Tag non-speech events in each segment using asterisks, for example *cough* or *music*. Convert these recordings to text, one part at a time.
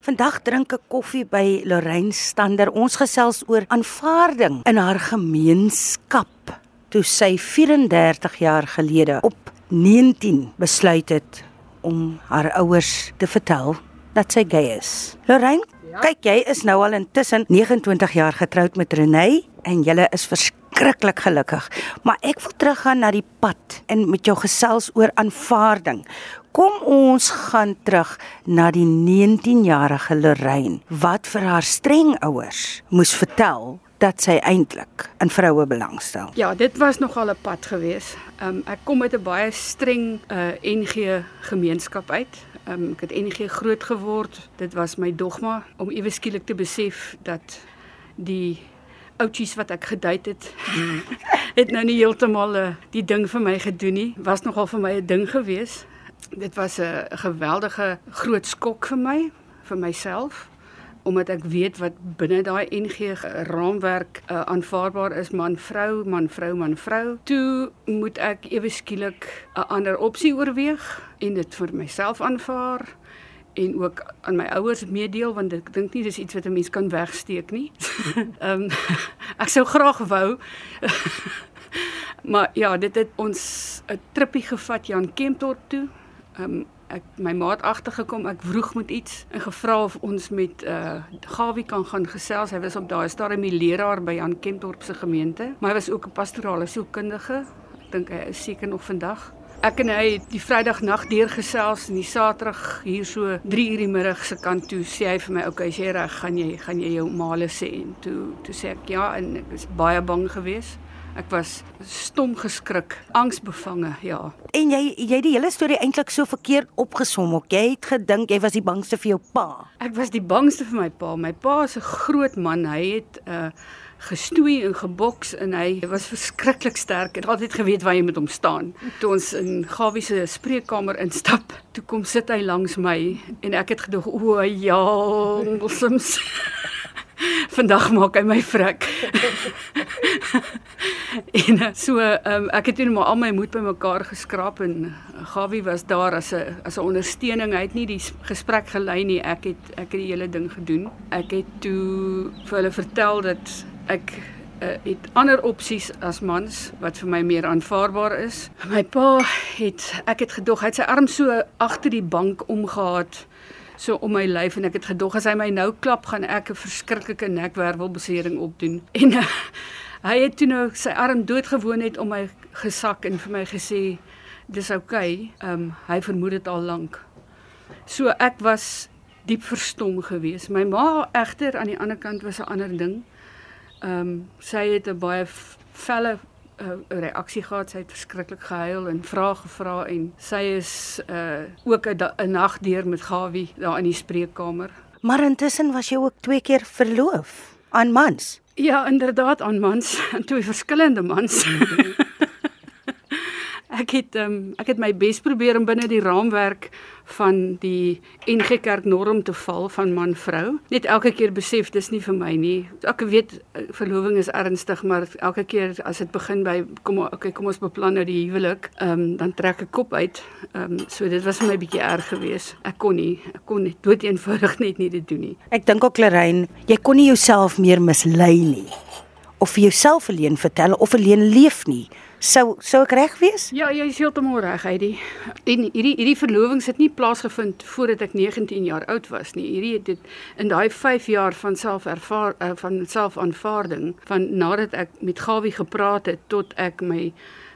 Vandag drink ek koffie by Lorraine Stander. Ons gesels oor aanvaarding in haar gemeenskap toe sy 34 jaar gelede op 19 besluit het om haar ouers te vertel dat sy gay is. Lorraine, ja? kyk jy is nou al intussen 29 jaar getroud met Renée en julle is verskriklik gelukkig. Maar ek wil teruggaan na die pad en met jou gesels oor aanvaarding. Kom ons gaan terug na die 19-jarige Lorraine wat vir haar streng ouers moes vertel dat sy eintlik in vroue belangstel. Ja, dit was nogal 'n pad geweest. Um, ek kom met 'n baie streng uh, eh, NG gemeenskap uit. Um, ek het NG groot geword. Dit was my dogma om ewe skielik te besef dat die oudjies wat ek gedate het *laughs* het nou nie heeltemal uh, die ding vir my gedoen nie. Was nogal vir my 'n ding geweest. Dit was 'n geweldige groot skok vir my, vir myself, omdat ek weet wat binne daai NG raamwerk uh, aanvaarbaar is man-vrou, man-vrou, man-vrou. Toe moet ek ewe skielik 'n ander opsie oorweeg en dit vir myself aanvaar en ook aan my ouers meedeel want ek dink nie dis iets wat 'n mens kan wegsteek nie. *laughs* Ehm um, *laughs* ek sou graag wou *laughs* Maar ja, dit het ons 'n trippie gevat Jan Kempdorp toe um, ek my maat agtergekom ek vroeg met iets en gevra of ons met uh Gawie kan gaan gesels. Hy was op daai stadium die leraar by Jan Kempdorp se gemeente, maar hy was ook 'n pastorale sielkundige. Ek dink hy is seker nog vandag. Ek en hy het die Vrydag nag deurgesels en die Saterdag hier so 3 uur die middag se kant toe sê hy vir my, "Oké, as jy reg, gaan jy gaan jy jou male sê." En toe toe sê ek ja en ek was baie bang geweest. Ek was stom geskrik, angsbevange, ja. En jy jy het die hele storie eintlik so verkeerd opgesom. Ook. Jy het gedink jy was die bangste vir jou pa. Ek was die bangste vir my pa. My pa is 'n groot man. Hy het 'n uh, gestoei en geboks en hy was verskriklik sterk. Ek het altyd geweet waar jy met hom staan. Toe ons in Gawie se spreekkamer instap, toe kom sit hy langs my en ek het gedog, "O ja, soms *laughs* *laughs* vandag maak hy my frik." *laughs* en eh, so um, ek het net maar al my moed bymekaar geskraap en eh, Gawie was daar as 'n as 'n ondersteuning. Hy het nie die gesprek gelei nie. Ek het ek het die hele ding gedoen. Ek het toe vir hulle vertel dat ek uh, het ander opsies as mans wat vir my meer aanvaarbaar is. My pa het ek het gedog hy het sy arm so agter die bank omgehad so om my lyf en ek het gedog as hy my nou klap gaan ek 'n verskriklike nekwervelbesering opdoen. *laughs* En uh, Hy het toe nou sy arm doodgewoon het om my gesak en vir my gesê dis oukei. Okay. Ehm um, hy vermoed dit al lank. So ek was diep verstom geweest. My ma egter aan die ander kant was 'n ander ding. Ehm um, sy het 'n baie felle uh, reaksie gehad. Sy het verskriklik gehuil en vra gevra en sy is uh ook 'n nag deur met Gawie daar in die spreekkamer. Maar intussen was jy ook twee keer verloof aan mans. Ja, inderdaad aan mans, *laughs* twee verskillende mans. *laughs* ek het um, ek het my bes probeer om binne die raamwerk van die NG Kerk norm te val van man vrou. Net elke keer besef dis nie vir my nie. Ek weet eh, verloving is ernstig, maar elke keer as dit begin by kom okay, kom ons beplan nou die huwelik, ehm um, dan trek ek kop uit. Ehm um, so dit was vir my bietjie erg geweest. Ek kon nie, ek kon net dood eenvoudig *laughs* net nie dit doen nie. Ek dink ook Klerein, jy kon nie jouself meer mislei nie of vir jouself alleen vertel of alleen leef nie. Sou sou ek reg wees? Ja, jy is heeltemal reg, Heidi. En hierdie hierdie verlovings het nie plaasgevind voordat ek 19 jaar oud was nie. Hierdie het dit in daai 5 jaar van selfervaar uh, van selfaanvaarding, van nadat ek met Gawie gepraat het tot ek my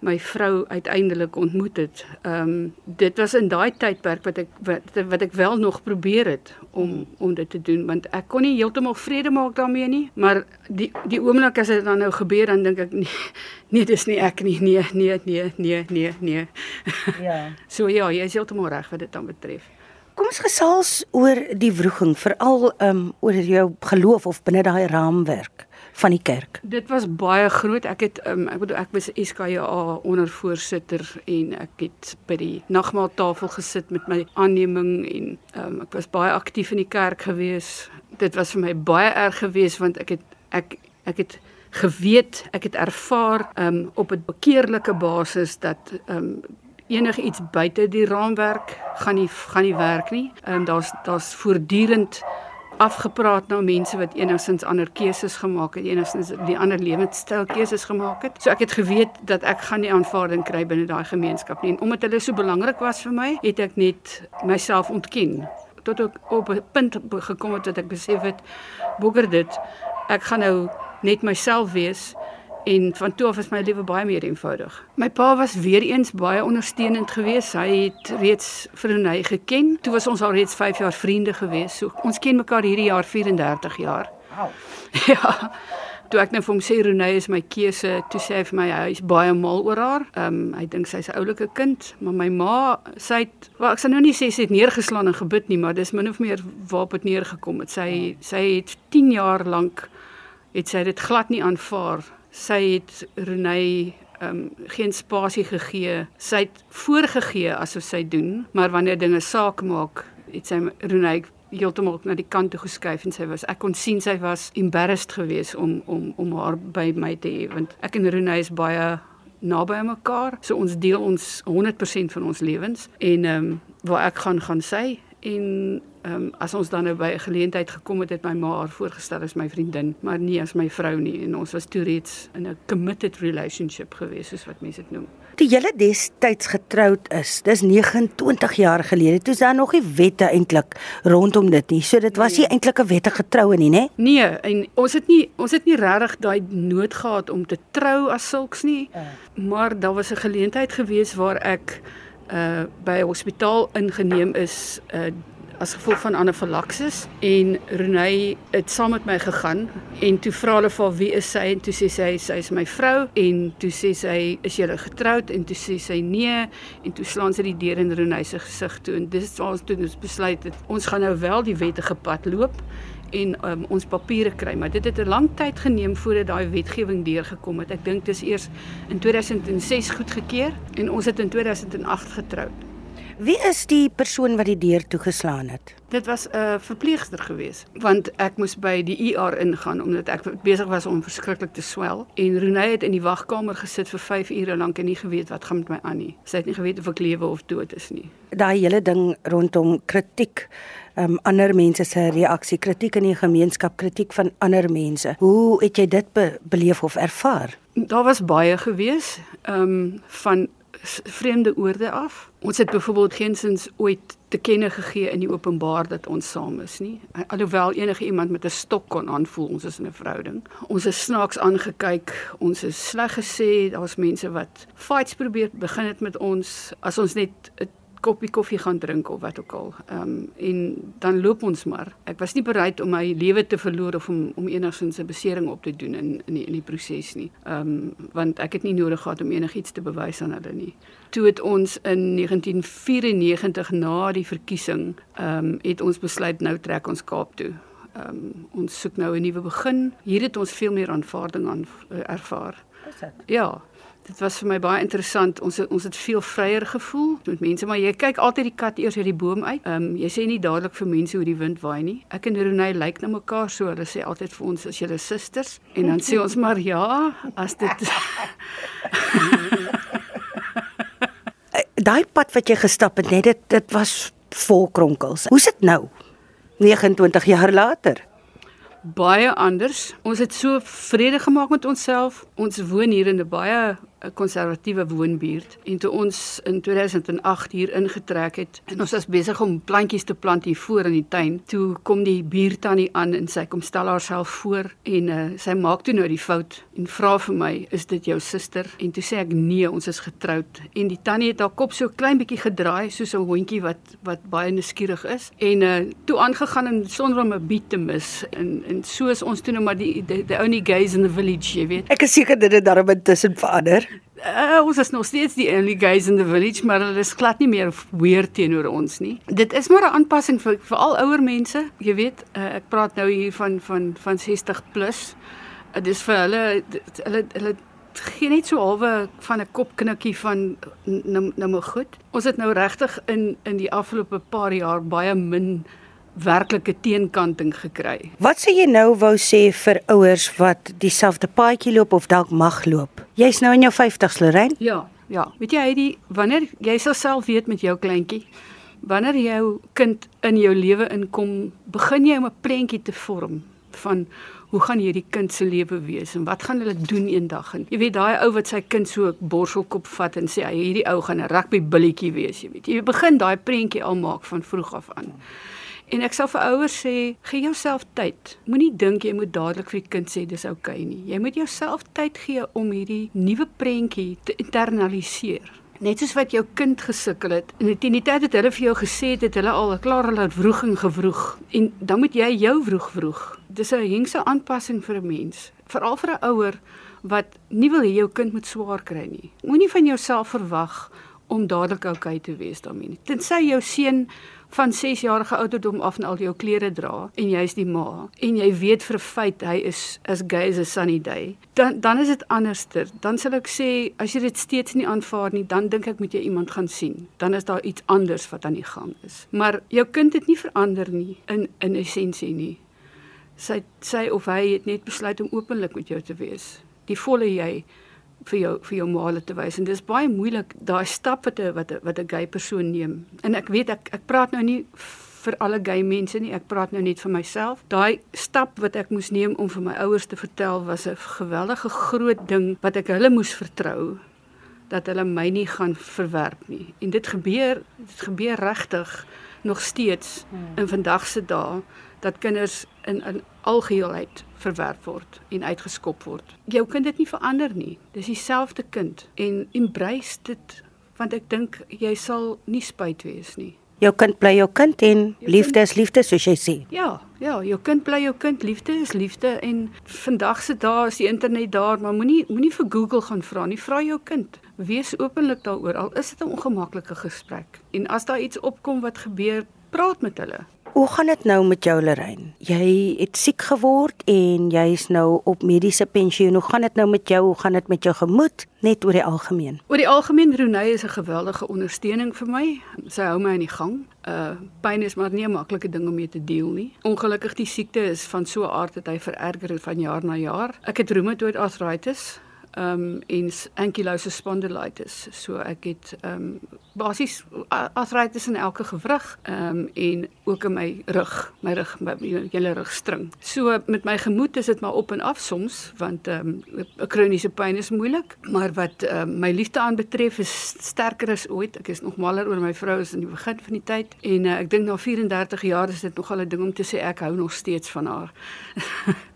my vrou uiteindelik ontmoet het. Ehm um, dit was in daai tydperk wat ek wat, wat ek wel nog probeer het om om dit te doen want ek kon nie heeltemal vrede maak daarmee nie, maar die die oomblik as dit dan nou gebeur dan dink ek nee, nee dis nie ek nie. Nee, nee, nee, nee, nee, nee. Ja. *laughs* so ja, jy is heeltemal reg wat dit dan betref. Kom ons gesels oor die wroging, veral ehm um, oor jou geloof of binne daai raamwerk van die kerk? Dit was baie groot. Ek het um, ek bedoel ek was SKA ondervoorsitter en ek het by die nagmaaltafel gesit met my aanneming en um, ek was baie aktief in die kerk gewees. Dit was vir my baie erg geweest want ek het ek ek het geweet, ek het ervaar um, op 'n bekeerlike basis dat um, enigiets buite die raamwerk gaan nie gaan nie werk nie. Ehm um, daar's daar's voortdurend afgepraat na mense wat enigstens ander keuses gemaak het, enigstens die ander lewenstyl keuses gemaak het. So ek het geweet dat ek gaan nie aanvaarding kry binne daai gemeenskap nie. En omdat hulle so belangrik was vir my, het ek net myself ontken tot ek op 'n punt gekom het dat ek besef het boeker dit ek gaan nou net myself wees en van toe af is my lewe baie meer eenvoudig. My pa was weer eens baie ondersteunend geweest. Hy het reeds vir Renay geken. Toe was ons al reeds 5 jaar vriende geweest. So ons ken mekaar hierdie jaar 34 jaar. Wow. *laughs* Ja. Toe ek net nou vir hom sê Renay is my keuse, toe sê hy vir my hy is baie mal oor haar. Ehm um, hy dink sy's 'n oulike kind, maar my ma, sy het wel ek sal nou nie sê sy het neergeslaan en gebid nie, maar dis min of meer waarop dit neergekom het. Sy sy het 10 jaar lank het sy dit glad nie aanvaar. Sy het Renay ehm um, geen spasie gegee. Sy het voorgegee asof sy doen, maar wanneer dinge saak maak, het sy Renay heeltemal na die kant toe geskuif en sy was ek kon sien sy was embarrassed geweest om om om haar by my te hê want ek en Renay is baie naby mekaar. So ons deel ons 100% van ons lewens en ehm um, waar ek gaan gaan sy en ehm um, as ons dan nou by 'n geleentheid gekom het het my ma haar voorgestel as my vriendin, maar nie as my vrou nie en ons was toe reeds in 'n committed relationship gewees soos wat mense dit noem. Toe julle destyds getroud is, dis 29 jaar gelede, toe is daar nog nie wette eintlik rondom dit nie. So dit was nee. nie eintlik 'n wettige troue nie, né? Nee, en ons het nie ons het nie regtig daai nood gehad om te trou as sulks nie. Uh. Maar daar was 'n geleentheid gewees waar ek uh by hospitaal ingeneem is uh as gevolg van anafilaksis en Renay het saam met my gegaan en toe vra hulle vir wie is sy? En toe sê sy sy is my vrou. En toe sê sy is jy getroud? En toe sê sy nee. En toe slaan sy die deur in Renay se gesig toe. En dis waar ons toe ons besluit het ons gaan nou wel die wettige pad loop en um, ons papiere kry. Maar dit het 'n lang tyd geneem voordat daai wetgewing deurgekom het. Ek dink dis eers in 2006 goedgekeur en ons het in 2008 getroud Wie is die persoon wat die deur toegeslaan het? Dit was 'n uh, verpleegster gewees, want ek moes by die ER ingaan omdat ek besig was om verskriklik te swel en Renée het in die wagkamer gesit vir 5 ure lank en nie geweet wat gaan met my aan nie. Sy het nie geweet of ek lewe of dood is nie. Daai hele ding rondom kritiek um ander mense se reaksie, kritiek in die gemeenskap, kritiek van ander mense. Hoe het jy dit be beleef of ervaar? Daar was baie gewees, um van vreemde oorde af. Ons het byvoorbeeld geensins ooit te kenne gegee in die openbaar dat ons saam is nie. Alhoewel enige iemand met 'n stok kon aanvoel ons is in 'n verhouding. Ons is snaaks aangekyk, ons is sleg gesê, daar's mense wat fights probeer begin het met ons as ons net 'n koppie koffie gaan drink of wat ook al. Ehm um, en dan loop ons maar. Ek was nie bereid om my lewe te verloor of om om enigsins 'n besering op te doen in in die in die proses nie. Ehm um, want ek het nie nodig gehad om enigiets te bewys aan hulle nie. Toe het ons in 1994 na die verkiesing ehm um, het ons besluit nou trek ons Kaap toe. Ehm um, ons soek nou 'n nuwe begin. Hier het ons veel meer aanvaarding aan uh, ervaar. Is dit? Ja. Dit was vir my baie interessant. Ons het, ons het veel vryer gevoel met mense, maar jy kyk altyd die kat eers uit die boom uit. Ehm um, jy sê nie dadelik vir mense hoe die wind waai nie. Ek en Renay lyk na mekaar so. Hulle sê altyd vir ons as julle susters en dan sê ons maar ja, as dit *laughs* Daai pad wat jy gestap het, net dit dit was vol kronkels. Hoe's dit nou? 29 jaar later baie anders. Ons het so vrede gemaak met onsself. Ons woon hier in 'n baie 'n konservatiewe woonbuurt en toe ons in 2008 hier ingetrek het en ons was besig om plantjies te plant hier voor in die tuin toe kom die buurtannie aan en sy kom stel haarself voor en uh, sy maak toe nou die fout en vra vir my is dit jou suster? En toe sê ek nee ons is getroud. En die tannie het haar kop so klein bietjie gedraai soos 'n hondjie wat wat baie nuuskierig is en uh, toe aangegaan en sonder om 'n beat te mis en en so is ons toe nou maar die the only guys in the village jy weet. Ek is seker dit het daarom intussen verander Uh, ons is nog steeds die only guys in the village, maar hulle is glad nie meer weer teenoor ons nie. Dit is maar 'n aanpassing vir vir al ouer mense. Jy weet, uh, ek praat nou hier van van van 60 plus. Dit uh, is vir hulle hulle hulle gee net so halwe van 'n kopknikkie van nou nou goed. Ons het nou regtig in in die afgelope paar jaar baie min werklike teenkanting gekry. Wat sê jy nou wou sê vir ouers wat dieselfde paadjie loop of dalk mag loop? Jy's nou in jou 50s, Lorraine? Ja. Ja, weet jy Heidi, wanneer jy self weet met jou kleintjie, wanneer jou kind in jou lewe inkom, begin jy om 'n prentjie te vorm van hoe gaan hierdie kind se lewe wees en wat gaan hulle doen eendag en jy weet daai ou wat sy kind so borselkop vat en sê hierdie ou gaan 'n rugby billetjie wees jy weet jy begin daai prentjie al maak van vroeg af aan En ek sal vir ouers sê, gee jouself tyd. Moenie dink jy moet dadelik vir die kind sê dis oukei okay nie. Jy moet jouself tyd gee om hierdie nuwe prentjie te internaliseer. Net soos wat jou kind gesukkel het en teen die tyd het hulle vir jou gesê het hulle al klare laat vroeging gevroeg en dan moet jy jou vroeg vroeg. Dis 'n hengse aanpassing vir 'n mens, veral vir 'n ouer wat nie wil hê jou kind moet swaar kry nie. Moenie van jouself verwag om dadelik oukei okay te wees daarmee nie. Tensy jou seun van 6 jarige ouderdom af en al jou klere dra en jy's die ma en jy weet vir feit hy is as gay as a sunny day dan dan is dit anderster. Dan sal ek sê as jy dit steeds nie aanvaar nie dan dink ek moet jy iemand gaan sien. Dan is daar iets anders wat aan die gang is. Maar jou kind het nie verander nie in in essensie nie. Sy sy of hy het net besluit om openlik met jou te wees. Die volle jy vir jou vir jou maale te wys en dis baie moeilik daai stap wat 'n wat 'n wat 'n gay persoon neem. En ek weet ek ek praat nou nie vir alle gay mense nie, ek praat nou net vir myself. Daai stap wat ek moes neem om vir my ouers te vertel was 'n geweldige groot ding wat ek hulle moes vertrou dat hulle my nie gaan verwerp nie. En dit gebeur dit gebeur regtig nog steeds hmm. in vandag se dae dat kinders in in algeheelheid verwerp word en uitgeskop word. Jou kind het nie verander nie. Dis dieselfde kind en embrace dit want ek dink jy sal nie spyt wees nie. Jou kind bly jou kind en jou liefde kind, is liefde soos jy sê. Ja, ja, jou kind bly jou kind, liefde is liefde en vandag se dae is die internet daar, maar moenie moenie vir Google gaan vra nie, vra jou kind. Wees openlik daaroor al is dit 'n ongemaklike gesprek. En as daar iets opkom wat gebeur, praat met hulle. Hoe gaan dit nou met jou Lorraine? Jy het siek geword en jy's nou op mediese pensioen. Hoe gaan dit nou met jou? Hoe gaan dit met jou gemoed net oor die algemeen? Oor die algemeen Renée is 'n geweldige ondersteuning vir my. Sy hou my aan die gang. Uh pyn is maar nie 'n maklike ding om mee te deel nie. Ongelukkig die siekte is van so 'n aard dat hy vererger van jaar na jaar. Ek het rheumatoid arthritis ehm um, en ankylose spondylitis. So ek het ehm um, basies arthritis in elke gewrig ehm um, en ook in my rug, my rug, my hele rugstring. So met my gemoed is dit maar op en af soms want ehm um, kroniese pyn is moeilik, maar wat ehm um, my liefde aanbetref is sterker as ooit. Ek is nog maler oor my vrou as in die begin van die tyd en uh, ek dink na 34 jaar is dit nog al 'n ding om te sê ek hou nog steeds van haar. *laughs*